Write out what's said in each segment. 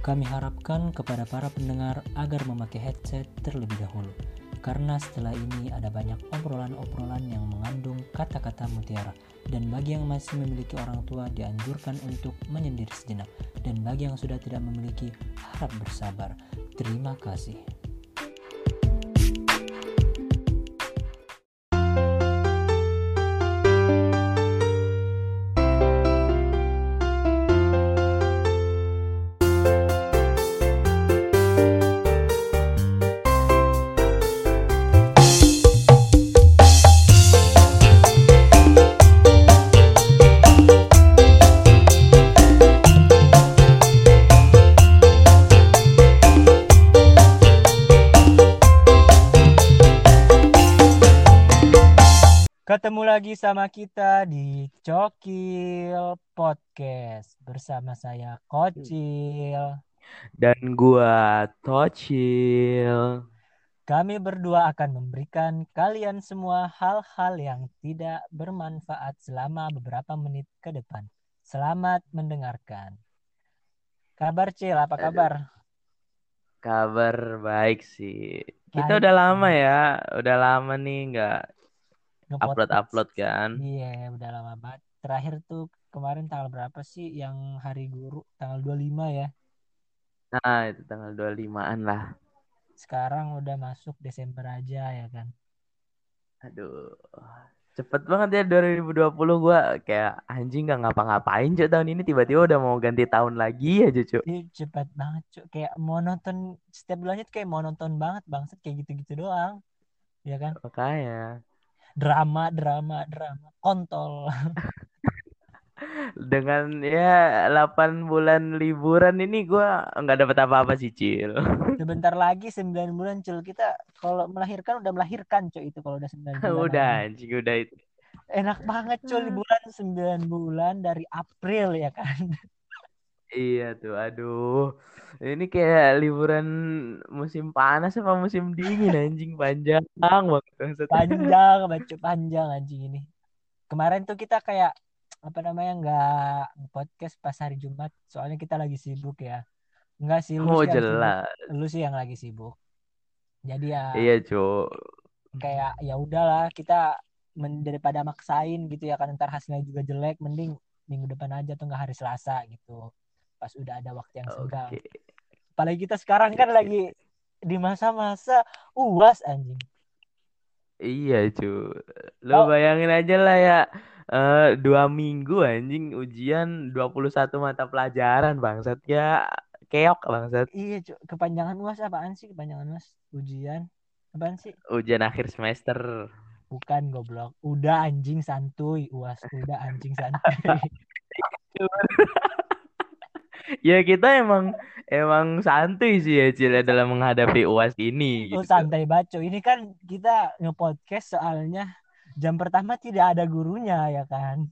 Kami harapkan kepada para pendengar agar memakai headset terlebih dahulu, karena setelah ini ada banyak obrolan-obrolan yang mengandung kata-kata mutiara. Dan bagi yang masih memiliki orang tua dianjurkan untuk menyendiri sejenak, dan bagi yang sudah tidak memiliki harap bersabar. Terima kasih. Ketemu lagi sama kita di Cokil Podcast bersama saya Kocil. Dan gua Tocil. Kami berdua akan memberikan kalian semua hal-hal yang tidak bermanfaat selama beberapa menit ke depan. Selamat mendengarkan. Kabar Cil, apa kabar? Kabar baik sih. Kita Baik. udah lama ya, udah lama nih nggak Nge-podcast. upload-upload kan. Iya, udah lama banget. Terakhir tuh kemarin tanggal berapa sih yang hari guru? Tanggal 25 ya. Nah, itu tanggal 25-an lah. Sekarang udah masuk Desember aja ya kan. Aduh. Cepet banget ya 2020 gua kayak anjing nggak ngapa-ngapain Cuk tahun ini tiba-tiba udah mau ganti tahun lagi aja Cuk. Ih, cepat banget, Cuk. Kayak monoton setiap bulannya tuh kayak monoton banget bangsat kayak gitu-gitu doang. Ya kan? Makanya Drama, drama, drama. Kontol. dengan ya 8 bulan liburan ini gua nggak dapat apa-apa sih Cil. Sebentar lagi 9 bulan, Cul. Kita kalau melahirkan udah melahirkan, Cuk, itu kalau udah 9 bulan. udah anjing udah itu. Enak banget, Cul, liburan 9 bulan dari April ya kan. Iya tuh, aduh. Ini kayak liburan musim panas apa musim dingin anjing panjang banget. Panjang, baca panjang anjing ini. Kemarin tuh kita kayak apa namanya nggak podcast pas hari Jumat, soalnya kita lagi sibuk ya. Enggak sih, lu Oh sih sibuk. jelas. Lu sih yang lagi sibuk. Jadi ya Iya, Cuk. kayak ya udahlah kita men- daripada maksain gitu ya kan ntar hasilnya juga jelek, mending minggu depan aja tuh nggak hari Selasa gitu. Pas udah ada waktu yang senggang. Oke. Apalagi kita sekarang kan Oke. lagi di masa-masa UAS anjing. Iya, Cuk. Lu Oh. bayangin aja lah ya. eh, dua minggu anjing ujian 21 mata pelajaran bangsat ya keok bangsat Iya, Cuk. Kepanjangan UAS apaan sih? Kepanjangan UAS ujian. Apaan sih? ujian akhir semester Bukan goblok. Udah anjing santuy UAS. Udah anjing santuy. ya kita emang emang santuy sih ya Cil ya, dalam menghadapi uas ini Oh, gitu santai baco. Ini kan kita nge-podcast soalnya jam pertama tidak ada gurunya ya kan.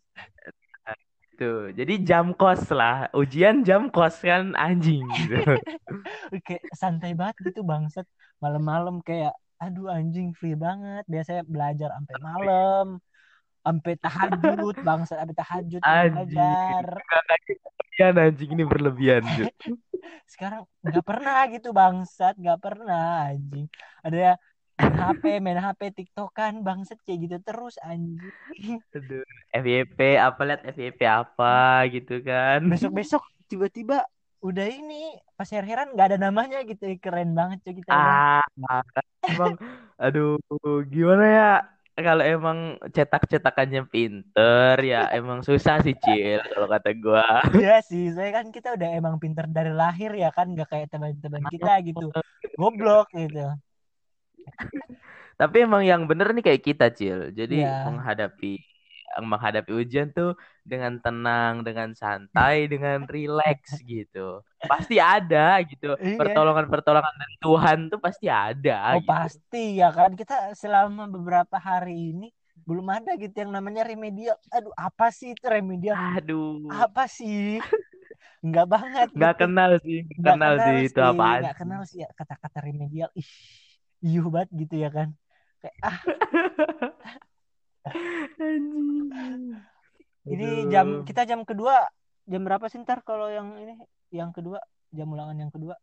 Tuh, jadi jam kos lah. Ujian jam kos kan anjing gitu. Kayak santai banget gitu bangsat. Malam-malam kayak aduh anjing free banget. Biasanya belajar sampai malam. Sampai tahajud bangsat sampai tahajud belajar. Berlebihan anjing ini berlebihan. Sekarang nggak pernah gitu bangsat, nggak pernah anjing. Ada ya main HP, main HP TikTokan bangsat kayak gitu terus anjing. Aduh. FYP apa lihat FYP apa gitu kan. Besok-besok tiba-tiba udah ini pas heran nggak ada namanya gitu keren banget cuy kita Ah, emang aduh gimana ya kalau emang cetak-cetakannya pinter ya emang susah sih Cil kalau kata gua. Iya sih saya kan kita udah emang pinter dari lahir ya kan nggak kayak teman-teman kita gitu goblok gitu Tapi emang yang bener nih kayak kita, Cil. Jadi Iya. menghadapi menghadapi ujian tuh dengan tenang, dengan santai, dengan rileks gitu. Pasti ada gitu. Iya. Pertolongan-pertolongan dari Tuhan tuh pasti ada oh gitu. pasti ya kan kita selama beberapa hari ini belum ada gitu yang namanya remedial aduh apa sih itu remedial Aduh. apa sih nggak banget Nggak gitu. kenal sih, nggak Nggak kenal sih itu apaan. nggak kenal sih ya kata-kata remedial ih iuh banget gitu ya kan kayak ah. ini jam kita jam kedua. Jam berapa sih ntar kalau yang ini? Yang kedua? Jam ulangan yang kedua?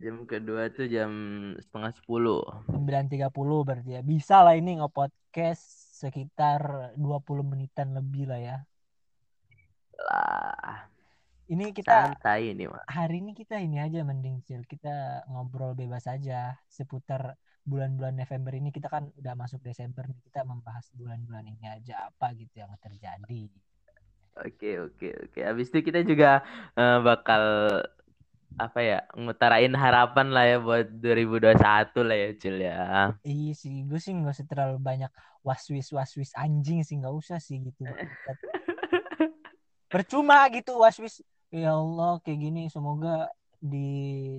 Jam kedua tuh jam setengah sepuluh. 9.30 berarti ya. Bisa lah ini nge-podcast sekitar 20 menitan lebih lah ya. Lah, ini kita santai ini mah. hari ini kita ini aja mending Cil. kita ngobrol bebas aja seputar bulan-bulan November ini kita kan udah masuk Desember nih kita membahas bulan-bulan ini aja apa gitu yang terjadi Oke, oke, oke. Habis itu kita juga eh, bakal apa ya, ngutarain harapan lah ya buat 2021 lah ya, Cil ya. iya sih gue sih nggak usah terlalu banyak waswis waswis anjing sih nggak usah sih gitu percuma gitu waswis ya Allah kayak gini semoga di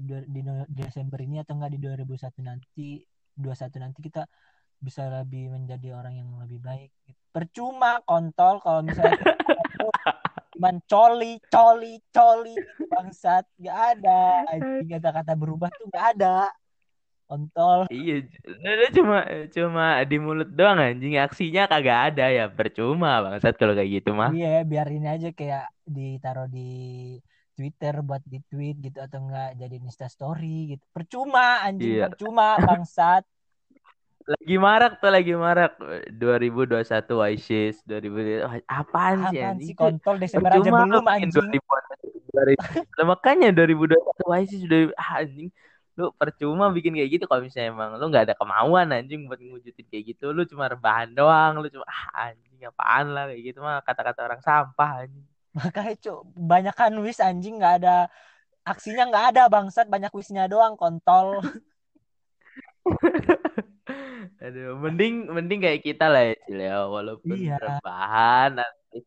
di, Desember ini atau enggak di 2001 nanti 21 nanti kita bisa lebih menjadi orang yang lebih baik gitu. percuma kontol kalau misalnya cuman coli coli coli bangsat nggak ada anjing kata-kata berubah tuh nggak ada kontol Iya, lu cuma cuma di mulut doang anjing, aksinya kagak ada ya. Percuma bangsat kalau kayak gitu mah. iya biar ini aja kayak ditaruh di Twitter buat di tweet gitu atau enggak jadi Insta story gitu. Percuma anjing Iya. percuma bangsat. Lagi marak tuh lagi marak. 2021 Wishes 2000 apaan sih apaan sih kontol Desember aja Percuma lu belum anjing. 2000 Lah, makanya 2021 Wishes sudah ah, anjing lu percuma bikin kayak gitu. Kalau misalnya emang lu nggak ada kemauan anjing buat ngewujudin kayak gitu lu cuma rebahan doang lu cuma ah anjing apaan lah kayak gitu mah kata-kata orang sampah anjing makanya cuk banyak kan wish anjing nggak ada aksinya nggak ada bangsat banyak wishnya doang kontol Aduh, mending mending kayak kita lah ya, Cil, ya. Walaupun Iya. rebahan,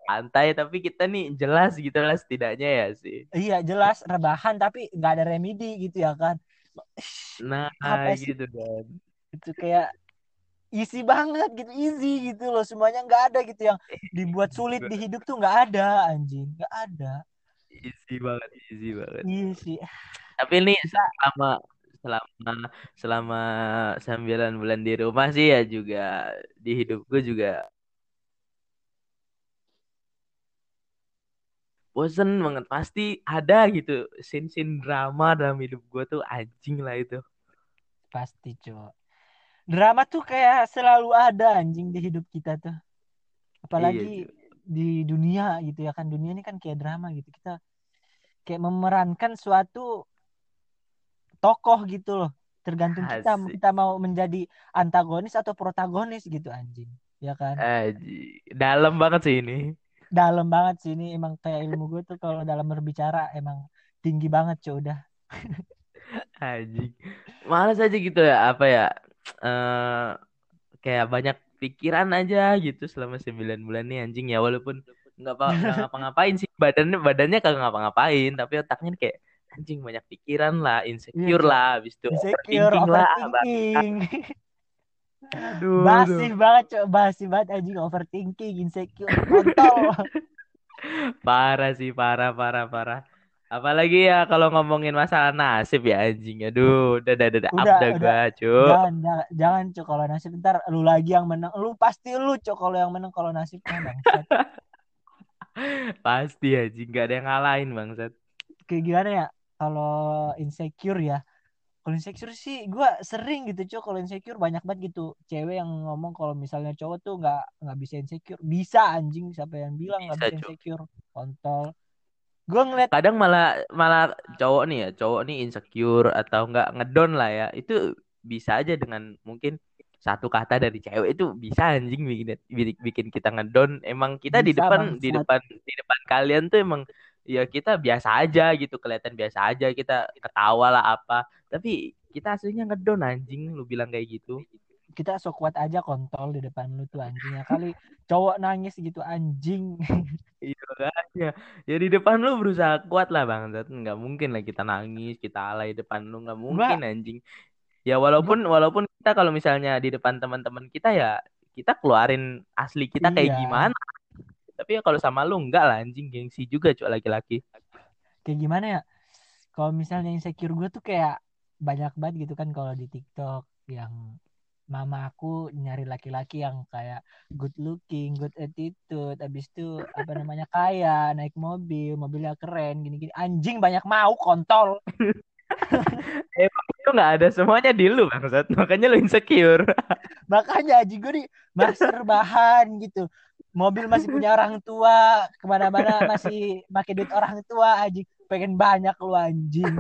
santai, tapi kita nih jelas gitu lah setidaknya ya sih. iya jelas rebahan tapi nggak ada remedi gitu ya kan Nah, gitu kan. itu kayak easy banget gitu easy gitu loh semuanya nggak ada gitu yang dibuat sulit di hidup tuh nggak ada anjing nggak ada Easy banget, easy banget. iya sih Tapi ini selama selama selama 9 bulan di rumah sih ya juga di hidup gue juga bosen banget. Pasti ada gitu scene-scene drama dalam hidup gue tuh anjing lah itu. pasti cowok drama tuh kayak selalu ada anjing di hidup kita tuh Iya, apalagi cuy. di dunia gitu ya kan dunia ini kan kayak drama gitu kita kayak memerankan suatu tokoh gitu loh tergantung kita Asik. kita mau menjadi antagonis atau protagonis gitu anjing ya kan Aji, dalam banget sih ini. dalam banget sih ini emang kayak ilmu gue tuh kalau dalam berbicara emang tinggi banget cuy udah Anjing. Males aja gitu ya, apa ya? Eh kayak banyak pikiran aja gitu selama 9 bulan nih anjing. Ya walaupun nggak apa nggak ngapa-ngapain sih. Badannya badannya kagak ngapa-ngapain tapi otaknya kayak anjing banyak pikiran lah. Insecure cuy lah habis itu insecure overthinking lah ah, aduh basi aduh. banget cuy basi banget anjing overthinking insecure kontol. Parah sih parah parah parah apalagi ya kalau ngomongin masalah nasib ya anjing. Aduh udah udah udah up udah dah udah. gua cuk jangan jangan jangan cuy kalau nasib. Ntar lu lagi yang menang. Lu pasti lu cuy kalau yang menang kalau nasibnya bangsat. Pasti anjing. Gak ada yang ngalahin bangsat. Kayak gimana ya? Kalau insecure ya. Kalau insecure sih gue sering gitu cok kalau insecure banyak banget gitu. Cewek yang ngomong kalau misalnya cowok tuh nggak nggak bisa insecure. Bisa anjing siapa yang bilang nggak bisa bisa cuk insecure. Kontol gue ngeliat kadang malah malah cowok nih ya cowok nih insecure atau enggak ngedon lah ya itu bisa aja dengan mungkin satu kata dari cewek itu bisa anjing bikin bikin kita ngedon emang kita di bisa depan di bangsat depan di depan kalian tuh emang ya kita biasa aja gitu kelihatan biasa aja kita ketawa lah apa. Tapi kita aslinya ngedon anjing lu bilang kayak gitu kita sok kuat aja kontol di depan lu tuh anjingnya kali cowok nangis gitu anjing. Iya makanya. Ya di depan lu berusaha kuat lah bang nggak mungkin lah kita nangis kita alay depan lu. Nggak mungkin anjing. Ya walaupun walaupun kita kalau misalnya di depan teman-teman kita ya kita keluarin asli kita kayak iya. gimana. Tapi ya kalau sama lu enggak lah anjing. Gengsi juga cuy laki-laki. Kayak gimana ya? Kalau misalnya insecure gue tuh kayak banyak banget gitu kan kalau di TikTok yang mama aku nyari laki-laki yang kayak good looking, good attitude, habis itu apa namanya kaya, naik mobil, mobilnya keren, gini-gini. Anjing banyak mau kontol. Emang itu nggak ada semuanya di lu bangsat, makanya lu insecure. Makanya anjing gue nih master bahan gitu. Mobil masih punya orang tua, ke mana-mana masih pakai duit orang tua anjing. Pengen banyak lu anjing.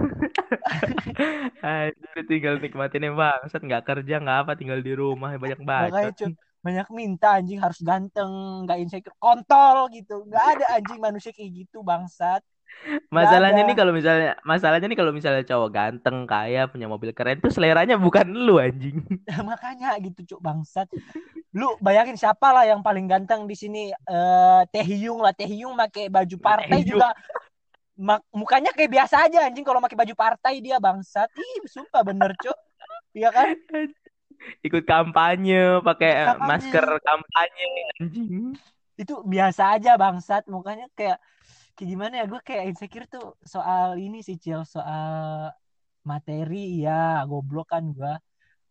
Anjir, tinggal nikmatin ya bangsat, nggak kerja nggak apa, tinggal di rumah banyak Makanya bacot. cuy, banyak minta anjing harus ganteng, nggak insecure, kontol gitu. Nggak ada anjing manusia kayak gitu bangsat. Masalahnya nih kalau misalnya masalahnya nih kalau misalnya cowok ganteng, kaya, punya mobil keren tuh seleranya bukan lu anjing. Makanya gitu cuk bangsat. Lu bayangin siapa lah yang paling ganteng di sini eh Teh Hyung lah. Teh Hyung pakai baju partai Teh juga mukanya kayak biasa aja anjing kalau pakai baju partai dia bangsat. Ih, sumpah bener cuk. Iya kan? Ikut kampanye, pakai kampanye. masker kampanye anjing. Itu biasa aja bangsat. Mukanya kayak kayak gimana ya gue kayak insecure tuh soal ini sih Cil soal materi ya goblok kan gue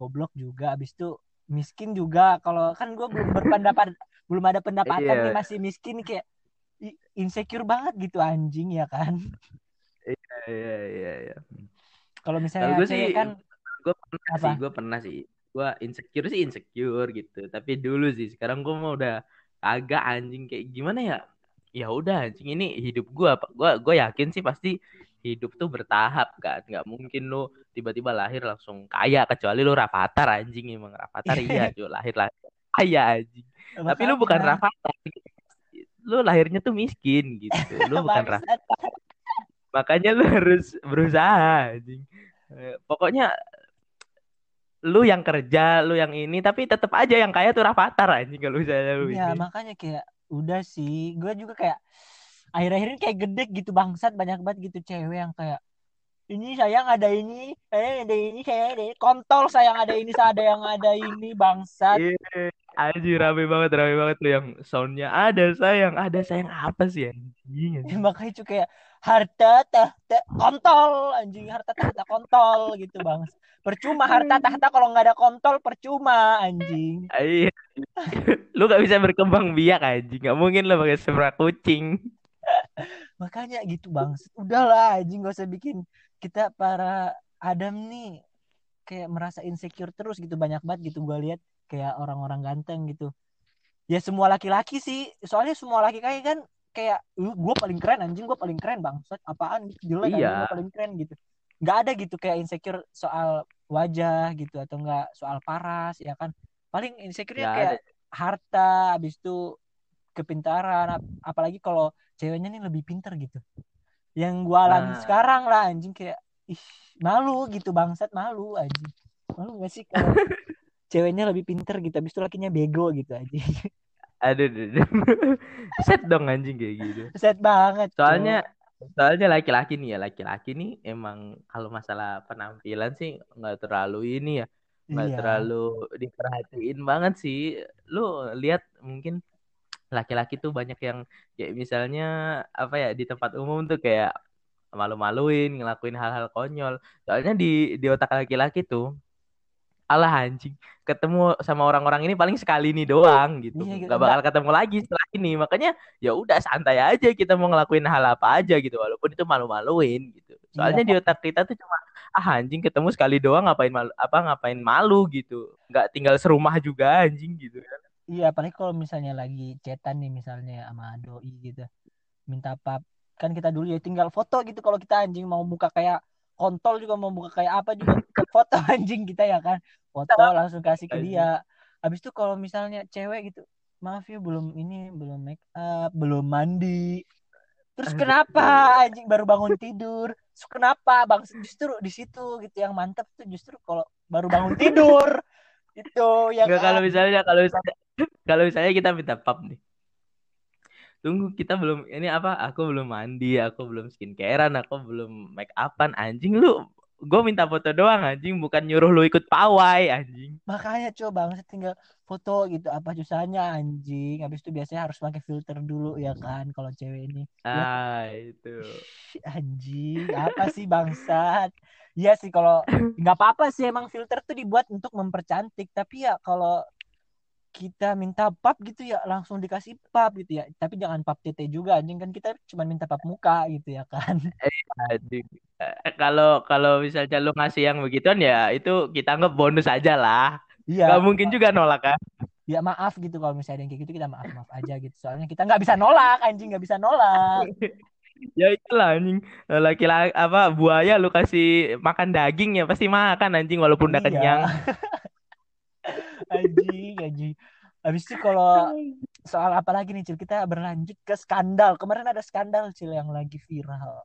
goblok juga abis itu miskin juga kalau kan gue belum berpendapat belum ada pendapatan Iya. nih masih miskin kayak insecure banget gitu anjing ya kan Iya iya iya. kalau Kalau misalnya gue sih kan gue pernah Apa? sih, gue pernah sih. Gue insecure sih insecure gitu. Tapi dulu sih, sekarang gue mau udah agak anjing kayak gimana ya? Ya udah anjing ini hidup gue apa? Gue gue yakin sih pasti hidup tuh bertahap kan. Nggak mungkin lu tiba-tiba lahir langsung kaya kecuali lu Rafathar anjing emang Rafathar iya cuy lahir lahir kaya anjing. Tapi lu bukan makanya, Rafathar. Lu lahirnya tuh miskin gitu. Lu bukan bangsat. Makanya lu harus berusaha anjing. Eh, Pokoknya lu yang kerja, lu yang ini, tapi tetap aja yang kaya tuh Rafathar anjing kalau misalnya lu Iya ini. makanya kayak udah sih gue juga kayak akhir-akhir ini kayak gede gitu bangsat banyak banget gitu cewek yang kayak ini sayang ada ini sayang ada ini sayang ada ini. Kontol sayang ada ini ada yang ada ini bangsat. Iya, anjing rame banget, rame banget tuh yang soundnya. Ada sayang, ada sayang. Apa sih anjing? anjing. makanya itu kayak harta tahta kontol anjing. Harta tahta kontol gitu bang percuma harta tahta kalau nggak ada kontol percuma anjing. Ah, Iya, lu gak bisa berkembang biak anjing, gak mungkin lu pakai sepra kucing. makanya gitu bang udahlah anjing. Gak usah bikin kita para Adam nih kayak merasa insecure terus gitu banyak banget gitu gue lihat kayak orang-orang ganteng gitu ya semua laki-laki sih soalnya semua laki kayak kan kayak gue paling keren anjing gue paling keren bang apaan gitu jelek Iya. gue paling keren gitu nggak ada gitu kayak insecure soal wajah gitu atau enggak soal paras ya kan paling insecure-nya Nggak kayak ada. harta habis itu kepintaran ap- apalagi kalau ceweknya nih lebih pinter gitu yang gua alami Nah. sekarang lah anjing kayak ih malu gitu bangsat malu anjing malu gak sih kalau ceweknya lebih pinter gitu habis itu lakinya bego gitu anjing Aduh, aduh, aduh. set dong anjing kayak gitu. set banget. Soalnya soalnya laki-laki nih ya laki-laki nih emang kalau masalah penampilan sih nggak terlalu ini ya nggak iya terlalu diperhatiin banget sih. Lu lihat mungkin laki-laki tuh banyak yang kayak misalnya apa ya di tempat umum tuh kayak malu-maluin ngelakuin hal-hal konyol. Soalnya di di otak laki-laki tuh alah anjing ketemu sama orang-orang ini paling sekali ini doang gitu. Iya, gitu. nggak bakal ketemu lagi setelah ini. Makanya ya udah santai aja kita mau ngelakuin hal apa aja gitu walaupun itu malu-maluin gitu. Soalnya Iya, di otak kita tuh cuma ah anjing ketemu sekali doang ngapain malu apa ngapain malu gitu. Nggak tinggal serumah juga anjing gitu kan iya apalagi kalau misalnya lagi chatan nih misalnya sama doi gitu. Minta pap kan kita dulu ya tinggal foto gitu kalau kita anjing mau buka kayak kontol juga mau buka kayak apa juga foto anjing kita ya kan. Foto langsung kasih ke dia. habis itu kalau misalnya cewek gitu maaf ya belum ini belum make up belum mandi. Terus kenapa anjing baru bangun tidur? Terus kenapa? Bang justru di situ gitu yang mantap tuh justru kalau baru bangun tidur itu yang Nggak kalau misalnya kalau misalnya kalau misalnya kita minta pap nih. Tunggu kita belum ini apa aku belum mandi aku belum skincarean aku belum make upan anjing. Lu gue minta foto doang anjing. Bukan nyuruh lu ikut pawai anjing. Makanya coba bang tinggal foto gitu apa susahnya anjing. Habis itu biasanya harus pakai filter dulu ya kan kalau cewek ini. Ya. ah itu. Anjing. Apa sih bangsat Iya sih kalau nggak apa-apa sih emang filter tuh dibuat untuk mempercantik. Tapi ya kalau kita minta pap gitu ya langsung dikasih pap gitu ya. Tapi jangan pap tete juga anjing. Kan kita cuma minta pap muka gitu ya kan. Eh, kalau kalau misalnya lu ngasih yang begituan ya itu kita anggap bonus aja lah. Iya gak mungkin juga nolak kan? Ya maaf gitu. Kalau misalnya yang kayak gitu kita maaf maaf aja gitu. Soalnya kita nggak bisa nolak anjing. Nggak bisa nolak ya itulah anjing laki-laki apa buaya lu kasih makan daging ya pasti makan anjing walaupun udah iya. kenyang anjing anjing habis itu kalau soal apa lagi nih cil kita berlanjut ke skandal kemarin ada skandal cil yang lagi viral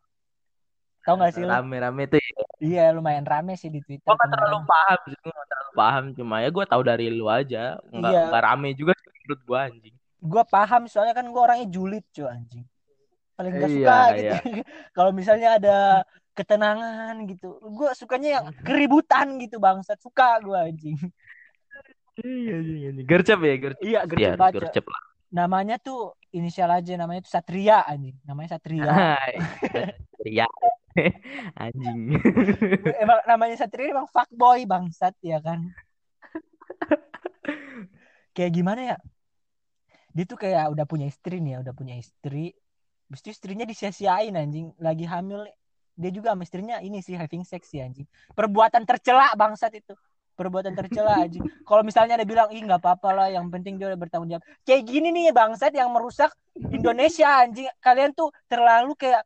Tahu gak sih Rame-rame tuh ya. Iya lumayan rame sih di Twitter. Gue gak terlalu paham sih, gue gak terlalu paham. Cuma ya gue tahu dari lu aja. Nggak, iya. nggak rame juga menurut gue anjing. Gue paham soalnya kan gue orangnya julid cuy anjing. Paling gak iya, suka iya, gitu. Iya. Kalau misalnya ada ketenangan gitu. Gue sukanya yang keributan gitu bangsat. Suka gue anjing. Iya, iya, iya. Gercep ya, gercep. Iya, gercep ya, gercep lah. Namanya tuh inisial aja, namanya tuh Satria anjing. Namanya Satria. Satria. anjing. emang namanya Satria emang fuckboy bangsat ya kan. kayak gimana ya? Dia tuh kayak udah punya istri nih ya, udah punya istri. Habis itu istrinya disia-siain anjing, lagi hamil dia juga sama istrinya ini sih having sex sih anjing. Perbuatan tercela bangsat itu perbuatan tercela aja. Kalau misalnya ada bilang, ih nggak apa-apa lah, yang penting dia udah bertanggung jawab. Kayak gini nih bangsat yang merusak Indonesia anjing. Kalian tuh terlalu kayak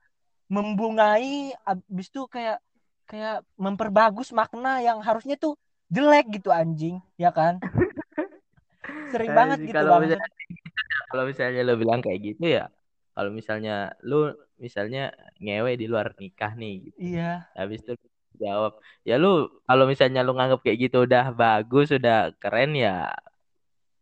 membungai, abis itu kayak kayak memperbagus makna yang harusnya tuh jelek gitu anjing, ya kan? Sering nah, banget gitu kalau misalnya, kalau misalnya lo bilang kayak gitu ya, kalau misalnya lu misalnya ngewe di luar nikah nih gitu. Iya. Habis itu jawab ya lu kalau misalnya lu nganggap kayak gitu udah bagus udah keren ya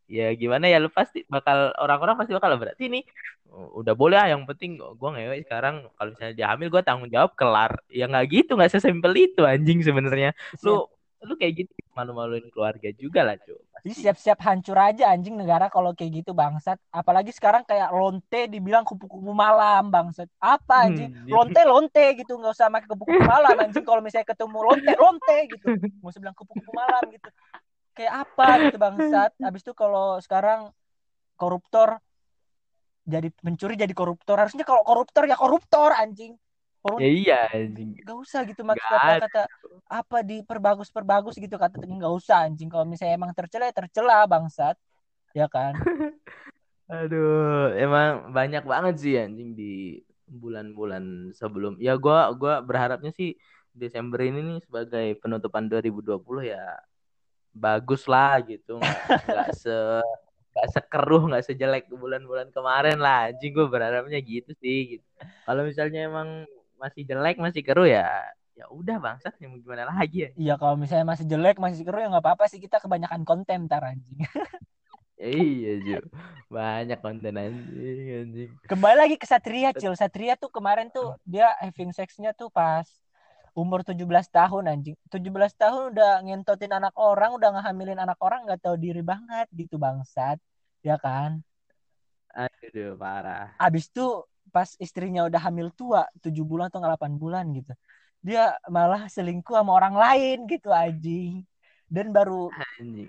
ya gimana ya lu pasti bakal orang-orang pasti bakal berarti nih udah boleh ah yang penting gue ngewe sekarang kalau misalnya dia hamil gue tanggung jawab kelar ya nggak gitu nggak sesimpel itu anjing sebenarnya lu lu kayak gitu malu-maluin keluarga juga lah cuy jadi siap-siap hancur aja anjing negara kalau kayak gitu bangsat. Apalagi sekarang kayak lonte dibilang kupu-kupu malam bangsat. Apa hmm, anjing? Hmm, lonte lonte gitu nggak usah pakai kupu-kupu malam anjing. Kalau misalnya ketemu lonte lonte gitu, nggak usah bilang kupu-kupu malam gitu. Kayak apa gitu bangsat. Habis itu kalau sekarang koruptor jadi mencuri jadi koruptor harusnya kalau koruptor ya koruptor anjing Orang ya iya anjing. Gak usah gitu maksud kata-kata apa diperbagus perbagus gitu kata nggak usah anjing kalau misalnya emang tercela ya tercela bangsat ya kan. Aduh, emang banyak banget sih anjing di bulan-bulan sebelum. Ya gua gua berharapnya sih Desember ini nih sebagai penutupan 2020 ya bagus lah gitu nggak se nggak sekeruh nggak sejelek bulan-bulan kemarin lah anjing gue berharapnya gitu sih gitu. kalau misalnya emang masih jelek masih keruh ya ya udah bangsat yang gimana lagi ya. Iya kalau misalnya masih jelek masih keruh ya nggak apa-apa sih kita kebanyakan konten tar anjing. Iya Ju. Banyak konten anjing anjing. Kembali lagi ke Satria Cil. Satria tuh kemarin tuh dia having sexnya tuh pas umur 17 tahun anjing. 17 tahun udah ngentotin anak orang udah ngehamilin anak orang nggak tahu diri banget gitu bangsat. Ya kan? Aduh parah. Abis tuh pas istrinya udah hamil tua tujuh bulan atau delapan bulan gitu dia malah selingkuh sama orang lain gitu anjing. Dan baru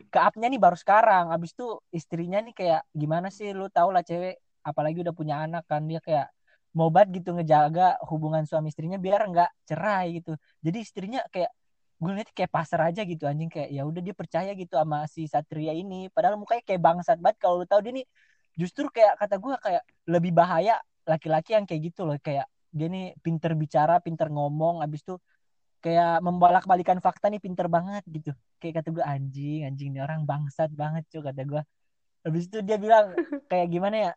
keapnya nih baru sekarang abis itu istrinya nih kayak gimana sih? Lu tau lah cewek apalagi udah punya anak kan dia kayak mau banget gitu ngejaga hubungan suami istrinya biar nggak cerai gitu. Jadi istrinya kayak gue lihat kayak pasar aja gitu anjing kayak ya udah dia percaya gitu sama si Satria ini. Padahal mukanya kayak bangsat banget kalau lu tahu dia nih justru kayak kata gue kayak lebih bahaya laki-laki yang kayak gitu loh kayak dia nih pinter bicara pinter ngomong abis tuh kayak membolak balikan fakta nih pinter banget gitu. Kayak kata gue anjing anjing ini orang bangsat banget cuy kata gue habis itu dia bilang kayak gimana ya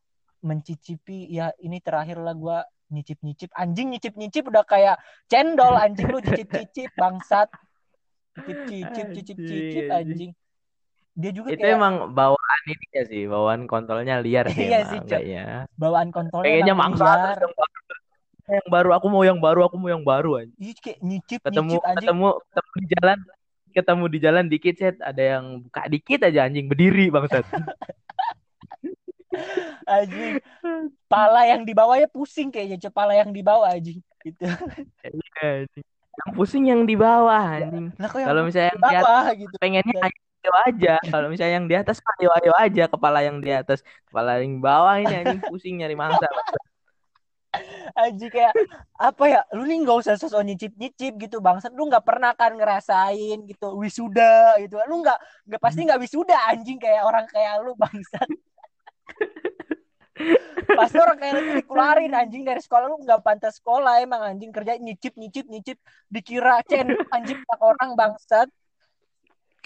mencicipi ya ini terakhir lah gue nyicip nyicip anjing nyicip nyicip udah kayak cendol anjing lu cicip cicip bangsat. Cicip cicip cicip cicip anjing dia juga itu kayak... emang bawaan ini ya sih bawaan kontrolnya liar sih iya sih ya. Bawaan kontrolnya kayaknya mangsa yang baru aku mau yang baru aku mau yang baru aja Ih, kayak nyicip ketemu nyicip anjing. ketemu ketemu di jalan ketemu di jalan dikit set. Ada yang buka dikit aja anjing. Berdiri bangsat. Anjing. Pala yang di bawahnya pusing kayaknya Cok. pala yang di bawah anjing. Gitu. Iya, anjing. yang pusing yang di bawah anjing. Lah kok yang kalau misalnya yang di atas gitu. pengennya ayo aja. Kalau misalnya yang di atas ayo ayo aja. Kepala yang di atas kepala yang bawah ini anjing. Pusing nyari mangsa. Anjing kayak apa ya lu nih nggak usah sosok nyicip nyicip gitu bangsat. Lu nggak pernah kan ngerasain gitu wisuda gitu. Lu nggak nggak pasti nggak wisuda anjing kayak orang kayak lu bangsat. Pasti orang kayak lu dikeluarin anjing dari sekolah. Lu nggak pantas sekolah emang anjing. Kerja nyicip nyicip nyicip dikira cen anjing orang bangsat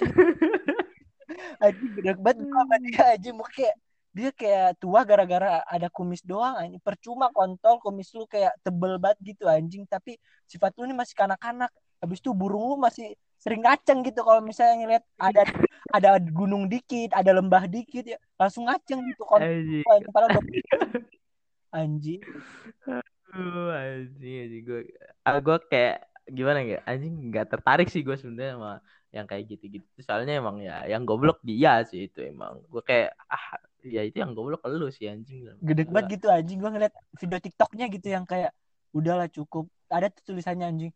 anjing gede banget gua sama dia anjing. Muka kayak dia kayak tua gara-gara ada kumis doang anjing. Percuma kontol kumis lu kayak tebel banget gitu anjing. Tapi sifat lu ini masih kanak-kanak. Habis itu burung lu masih sering ngaceng gitu kalau misalnya ngeliat ada ada gunung dikit ada lembah dikit ya langsung ngaceng gitu kontol. Anjing. Anjing padahal anjing. Aduh, anjing anjing. Gue ah, gue kayak gimana ya? Anjing nggak tertarik sih gue sebenarnya sama yang kayak gitu-gitu. Soalnya emang ya yang goblok dia sih itu emang. Gue kayak ah ya itu yang goblok lu sih anjing. Gede banget gitu anjing. Gua ngeliat video TikToknya gitu yang kayak udahlah cukup. Ada tuh tulisannya anjing.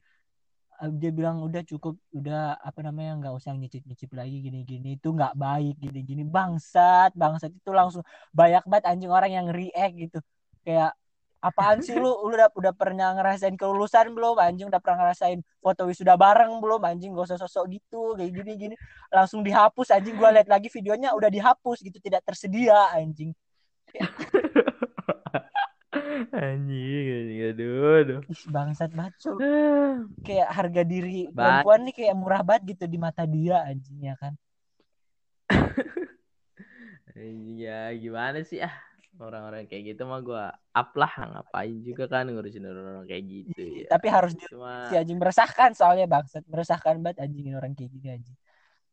Eh, dia bilang udah cukup. Udah apa namanya nggak usah nyicip nyicip lagi gini gini itu nggak baik gini gini bangsat bangsat. Itu langsung banyak banget anjing orang yang react gitu. Kayak apaan sih lu? Lu udah udah pernah ngerasain kelulusan belum? Anjing udah pernah ngerasain foto wisuda bareng belum? Anjing gak usah sosok gitu kayak gini gini. Langsung dihapus anjing. Gua lihat lagi videonya udah dihapus gitu. Tidak tersedia anjing. Anjing anjing. Aduh aduh. Ih, bangsat banget. Ah, kayak harga diri Baik. perempuan nih kayak murah banget gitu di mata dia anjing ya kan? Anjing, ya gimana sih ah orang-orang kayak gitu mah gue up lah ngapain juga kan ngurusin orang-orang kayak gitu ya. tapi harus di cuma si anjing meresahkan soalnya bangsat. Meresahkan banget anjingin orang kayak gini anjing.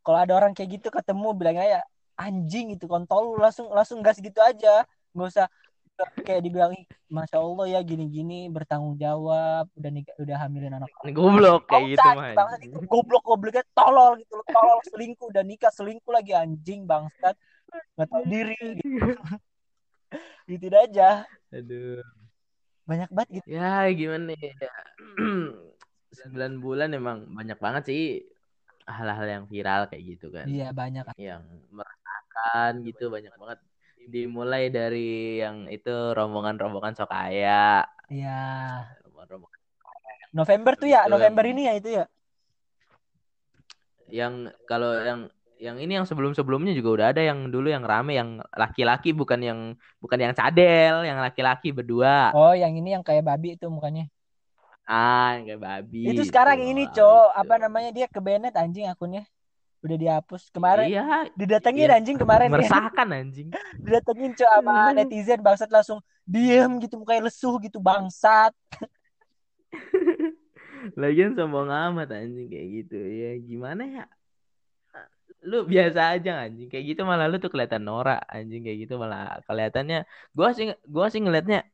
Kalau ada orang kayak gitu ketemu bilang aja anjing itu kontol lu langsung langsung gas gitu aja. Nggak usah kayak dibilang "Ih, masya allah ya gini-gini bertanggung jawab udah nikah udah hamilin anak goblok kayak gitu mah itu goblok gobloknya tolol gitu loh. Tolol selingkuh udah nikah selingkuh lagi anjing bangsat. Nggak tahu diri gitu. Gitu aja. Aduh. Banyak banget gitu. Ya gimana ya? Sembilan bulan emang banyak banget sih hal-hal yang viral kayak gitu kan. Iya banyak. Yang meresahkan gitu banyak banget. Dimulai dari yang itu rombongan-rombongan sok kaya. Iya. Rombongan-rombongan November tuh ya November ini ya itu ya? Yang kalau yang yang ini yang sebelum-sebelumnya juga udah ada yang dulu yang rame yang laki-laki bukan yang bukan yang cadel yang laki-laki berdua oh yang ini yang kayak babi itu mukanya ah yang kayak babi itu sekarang tuh, ini ah, cowok gitu. apa namanya dia ke Bennett anjing akunnya udah dihapus kemarin iya didatengin iya. anjing kemarin ya. meresahkan anjing didatengin cowok sama netizen bangsat langsung diem gitu mukanya lesuh gitu bangsat Lagian sombong amat anjing kayak gitu. Ya gimana ya? Lu biasa aja anjing kayak gitu malah lu tuh kelihatan norak anjing kayak gitu malah kelihatannya. Gua sih gua sih ngelihatnya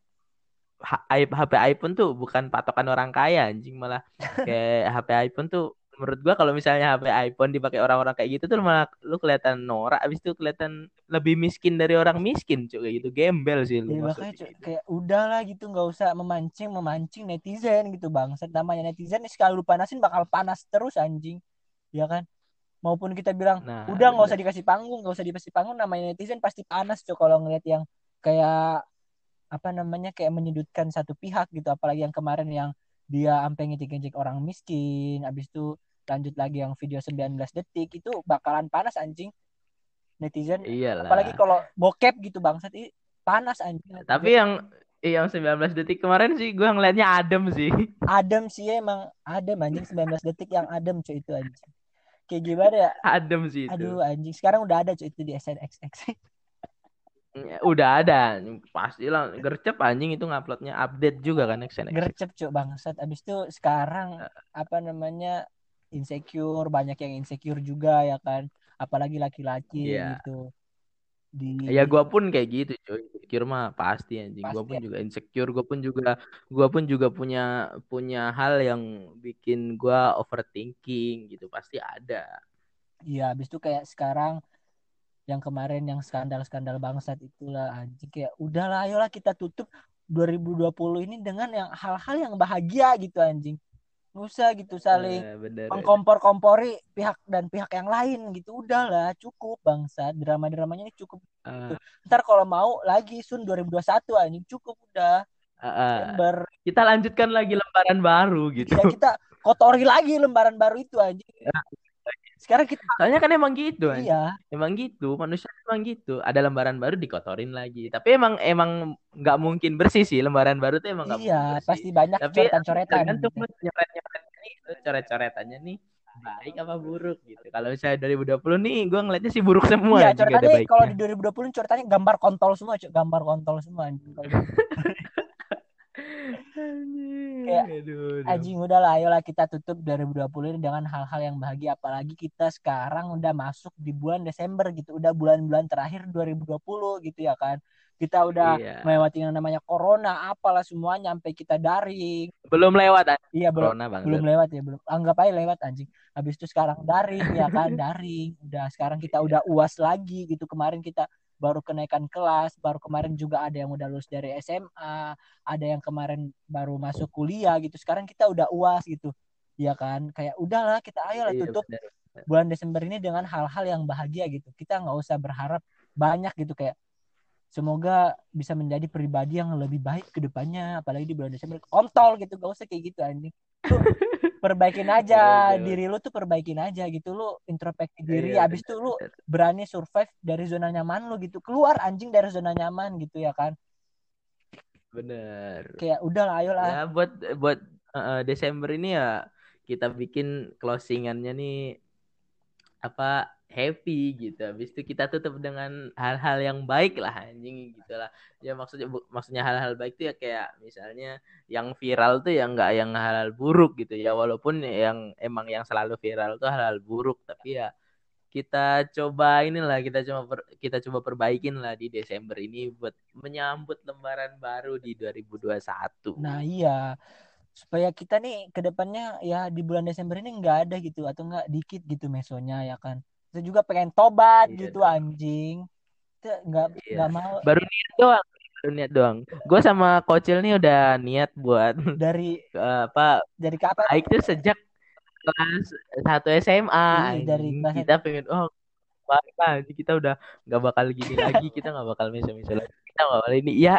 HP iPhone tuh bukan patokan orang kaya anjing malah kayak HP iPhone tuh menurut gua kalau misalnya HP iPhone dipakai orang-orang kayak gitu tuh malah lu kelihatan norak abis itu kelihatan lebih miskin dari orang miskin cuy kayak gitu. Gembel sih lu ya, makanya gitu. kayak udahlah gitu nggak usah memancing memancing netizen gitu bangsat namanya netizen sekali lu panasin bakal panas terus anjing ya kan maupun kita bilang Nah, udah nggak usah dikasih panggung nggak usah dikasih panggung. Namanya netizen pasti panas tuh kalau ngeliat yang kayak apa namanya kayak menyudutkan satu pihak gitu. Apalagi yang kemarin yang dia sampai ngejek-ngejek orang miskin habis itu lanjut lagi yang video 19 detik itu bakalan panas anjing. Netizen Iyalah. apalagi kalau bokep gitu bangsat panas anjing. Tapi yang yang 19 detik kemarin sih gua ngeliatnya adem sih. adem sih emang adem anjing 19 detik yang adem cuy itu anjing kayak gimana ya? Adem sih itu. aduh anjing. Sekarang udah ada cuy itu di SNXX Udah ada, pastilah gercep anjing itu nguploadnya update juga kan XNX. gercep cuy bangsat. Abis itu sekarang apa namanya insecure. Banyak yang insecure juga ya kan. Apalagi laki-laki Iya. gitu di Ya gua pun kayak gitu cuy. Insecure mah pasti anjing. Gua pun ya. juga insecure, gua pun juga gua pun juga punya punya hal yang bikin gua overthinking gitu. Pasti ada. Iya, habis itu kayak sekarang yang kemarin yang skandal-skandal bangsat itulah anjing kayak udahlah ayolah kita tutup 2020 ini dengan yang hal-hal yang bahagia gitu anjing. Usah gitu saling bener. mengkompor-kompori pihak dan pihak yang lain gitu. Udahlah, cukup bangsat. Drama-dramanya ini cukup. Eh, Ntar kalau mau lagi Sun 2021 anjing cukup udah. eh, eh. Desember. kita lanjutkan lagi lembaran baru gitu. Ya kita kotori lagi lembaran baru itu anjing. Sekarang kita Soalnya kan emang gitu anjing. iya, Emang gitu, manusia emang gitu. Ada lembaran baru dikotorin lagi. Tapi emang emang nggak mungkin bersih sih lembaran baru tuh emang nggak mungkin iya, bersih. pasti banyak Tapi coretan-coretan. tergantung lu nyoret-nyoretnya nih, coret-coretannya nih baik apa buruk gitu. Kalau misalnya 2020 nih, gue ngeliatnya sih buruk semua. Iya, coretannya kalau di 2020 coretannya gambar kontol semua, gambar kontol semua Kayak, aduh, aduh. Anjing udahlah, ayolah kita tutup 2020 ini dengan hal-hal yang bahagia apalagi kita sekarang udah masuk di bulan Desember gitu, udah bulan-bulan terakhir 2020 gitu ya kan. Kita udah Iya. melewati yang namanya corona, apalah semuanya sampai kita daring. Belum lewat anjing, Iya, belum corona bang. belum lewat ya, belum. Anggap aja lewat anjing. Habis itu sekarang daring ya kan, daring. Udah sekarang kita udah UAS lagi gitu. Kemarin kita baru kenaikan kelas, baru kemarin juga ada yang udah lulus dari SMA, ada yang kemarin baru masuk kuliah gitu. Sekarang kita udah UAS gitu. Ya kan? Kayak udahlah kita ayolah Iya, tutup bener. bulan Desember ini dengan hal-hal yang bahagia gitu. Kita nggak usah berharap banyak gitu kayak semoga bisa menjadi pribadi yang lebih baik ke depannya apalagi di bulan Desember kontol gitu gak usah kayak gitu anjing perbaikin aja diri lu tuh perbaikin aja gitu lu introspeksi diri Iya, abis itu bener, lu berani survive dari zona nyaman lu gitu keluar anjing dari zona nyaman gitu ya kan? Bener. kayak udah lah ayo lah Ya buat buat uh, Desember ini ya kita bikin closingannya nih apa happy gitu. Habis itu kita tutup dengan hal-hal yang baik lah anjing gitu lah. Ya maksudnya maksudnya hal-hal baik tuh ya kayak misalnya yang viral tuh ya nggak yang hal-hal buruk gitu ya. Walaupun yang emang yang selalu viral tuh hal-hal buruk tapi ya kita coba inilah kita coba per- kita coba perbaikin lah di Desember ini buat menyambut lembaran baru di 2021. nah iya supaya kita nih ke depannya ya di bulan Desember ini nggak ada gitu atau nggak dikit gitu mesonya ya kan kita juga pengen tobat Iya gitu dong. anjing nggak Iya. nggak mau Baru niat doang, baru niat doang. Gue sama Kocil nih udah niat buat dari eh, apa dari kapan baik tuh sejak kelas satu SMA. Iya, dari kelas kita pengen oh anjing. kita udah nggak bakal gini lagi, kita nggak bakal miso-miso lagi, kita nggak bakal ini. Ya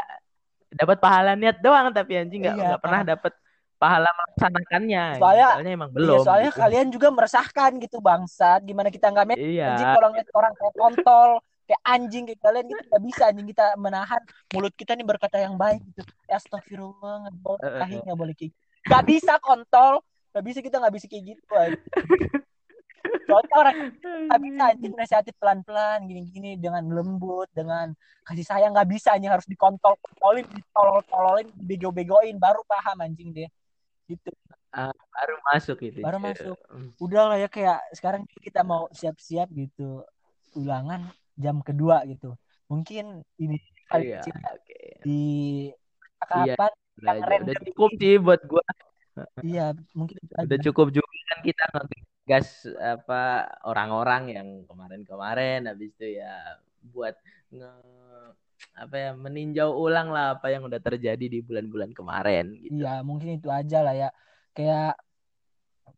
dapat pahala niat doang tapi anjing nggak Iya, nggak pernah dapat pahala melaksanakannya. anjing. Soalnya- soalnya emang Iya, belum. soalnya gitu. kalian juga meresahkan gitu bangsat gimana kita nggak met Iya. anjing kalau ngeliat orang kayak kontol kayak anjing kayak kalian kita nggak bisa anjing kita menahan mulut kita nih berkata yang baik gitu astagfirullah nggak boleh Eh, eh, tahi, nggak boleh kayak gitu. nggak bisa kontol nggak bisa kita nggak bisa kayak gitu soalnya orang nggak bisa anjing nasihatin pelan pelan gini gini dengan lembut dengan kasih sayang nggak bisa anjing harus dikontol kontolin ditolol tololin bego begoin baru paham anjing dia gitu baru masuk gitu. Baru masuk. udah lah ya kayak sekarang kita mau siap-siap gitu ulangan jam kedua gitu mungkin ini kali Iya, kecil oke. di Iya. kapan Udah, yang aja. random udah cukup sih buat gua. iya mungkin itu aja. Udah cukup juga kan kita ngegas apa orang-orang yang kemarin-kemarin habis itu ya buat nge apa ya meninjau ulang lah apa yang udah terjadi di bulan-bulan kemarin gitu. iya mungkin itu aja lah ya. Kayak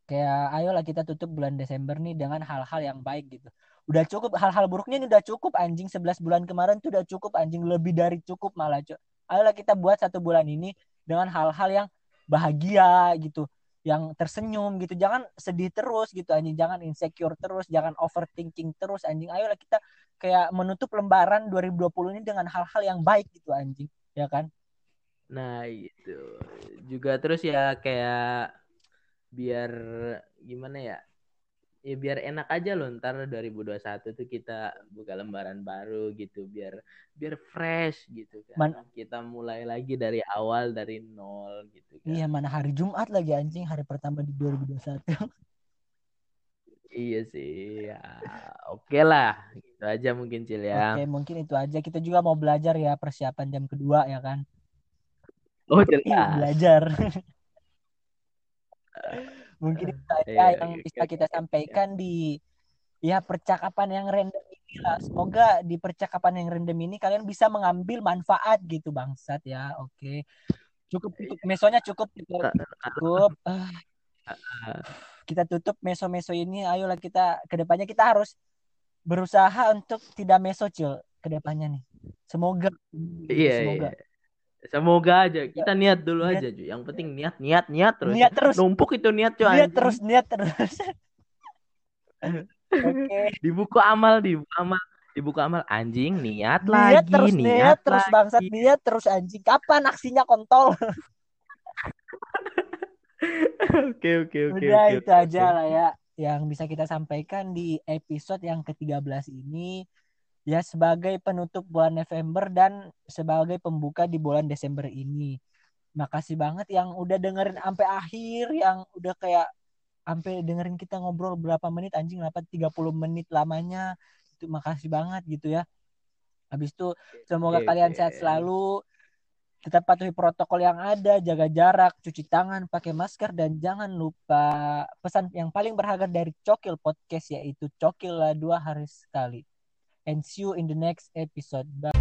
kayak ayolah kita tutup bulan Desember nih dengan hal-hal yang baik gitu. Udah cukup hal-hal buruknya ini udah cukup anjing. 11 bulan kemarin tuh udah cukup anjing. Lebih dari cukup malah Cuk. ayolah kita buat satu bulan ini dengan hal-hal yang bahagia gitu yang tersenyum gitu. Jangan sedih terus gitu anjing. Jangan insecure terus jangan overthinking terus anjing. Ayolah kita kayak menutup lembaran 2020 ini dengan hal-hal yang baik gitu anjing. Ya kan? Nah, itu juga terus ya kayak biar gimana ya? Ya biar enak aja loh ntar 2021 tuh kita buka lembaran baru gitu biar biar fresh gitu kan. Man- Kita mulai lagi dari awal dari nol gitu kan. iya mana hari Jumat lagi anjing hari pertama di 2021 Iya sih. Ya, oke lah. Itu aja mungkin Cil ya. Oke, mungkin itu aja. Kita juga mau belajar ya persiapan jam kedua ya kan. Oh Iya, jelas. belajar. mungkin itu aja Iya, yang oke, bisa oke, kita oke. sampaikan di ya percakapan yang random ini lah. Semoga di percakapan yang random ini kalian bisa mengambil manfaat gitu bangsat ya. Oke. Cukup cukup mesonya cukup gitu. Cukup. Ah, kita tutup meso-meso ini. Ayolah kita ke depannya kita harus berusaha untuk tidak meso cil ke depannya nih. Semoga. Iya, Semoga. iya. Semoga aja kita niat dulu Niat. aja cuy. Yang penting niat, niat, niat terus. Niat terus. Numpuk itu niat cuy. Niat anjing. terus, niat terus. Oke. Di buku amal, di buku amal, di buku amal anjing niat, Niat lagi, terus, niat niat terus lagi. bangsat, niat terus anjing. Kapan aksinya kontol? Oke, oke, oke, Udah oke, itu oke, aja lah ya yang bisa kita sampaikan di episode yang ke-13 ini ya sebagai penutup bulan November dan sebagai pembuka di bulan Desember ini. Makasih banget yang udah dengerin sampai akhir yang udah kayak sampai dengerin kita ngobrol berapa menit anjing dapat 30 menit lamanya. Itu makasih banget gitu ya. Habis itu semoga Oke, kalian sehat selalu. Tetap patuhi protokol yang ada, jaga jarak, cuci tangan, pakai masker dan jangan lupa pesan yang paling berharga dari Cokil Podcast yaitu Cokil lah dua hari sekali. And see you in the next episode. Bye.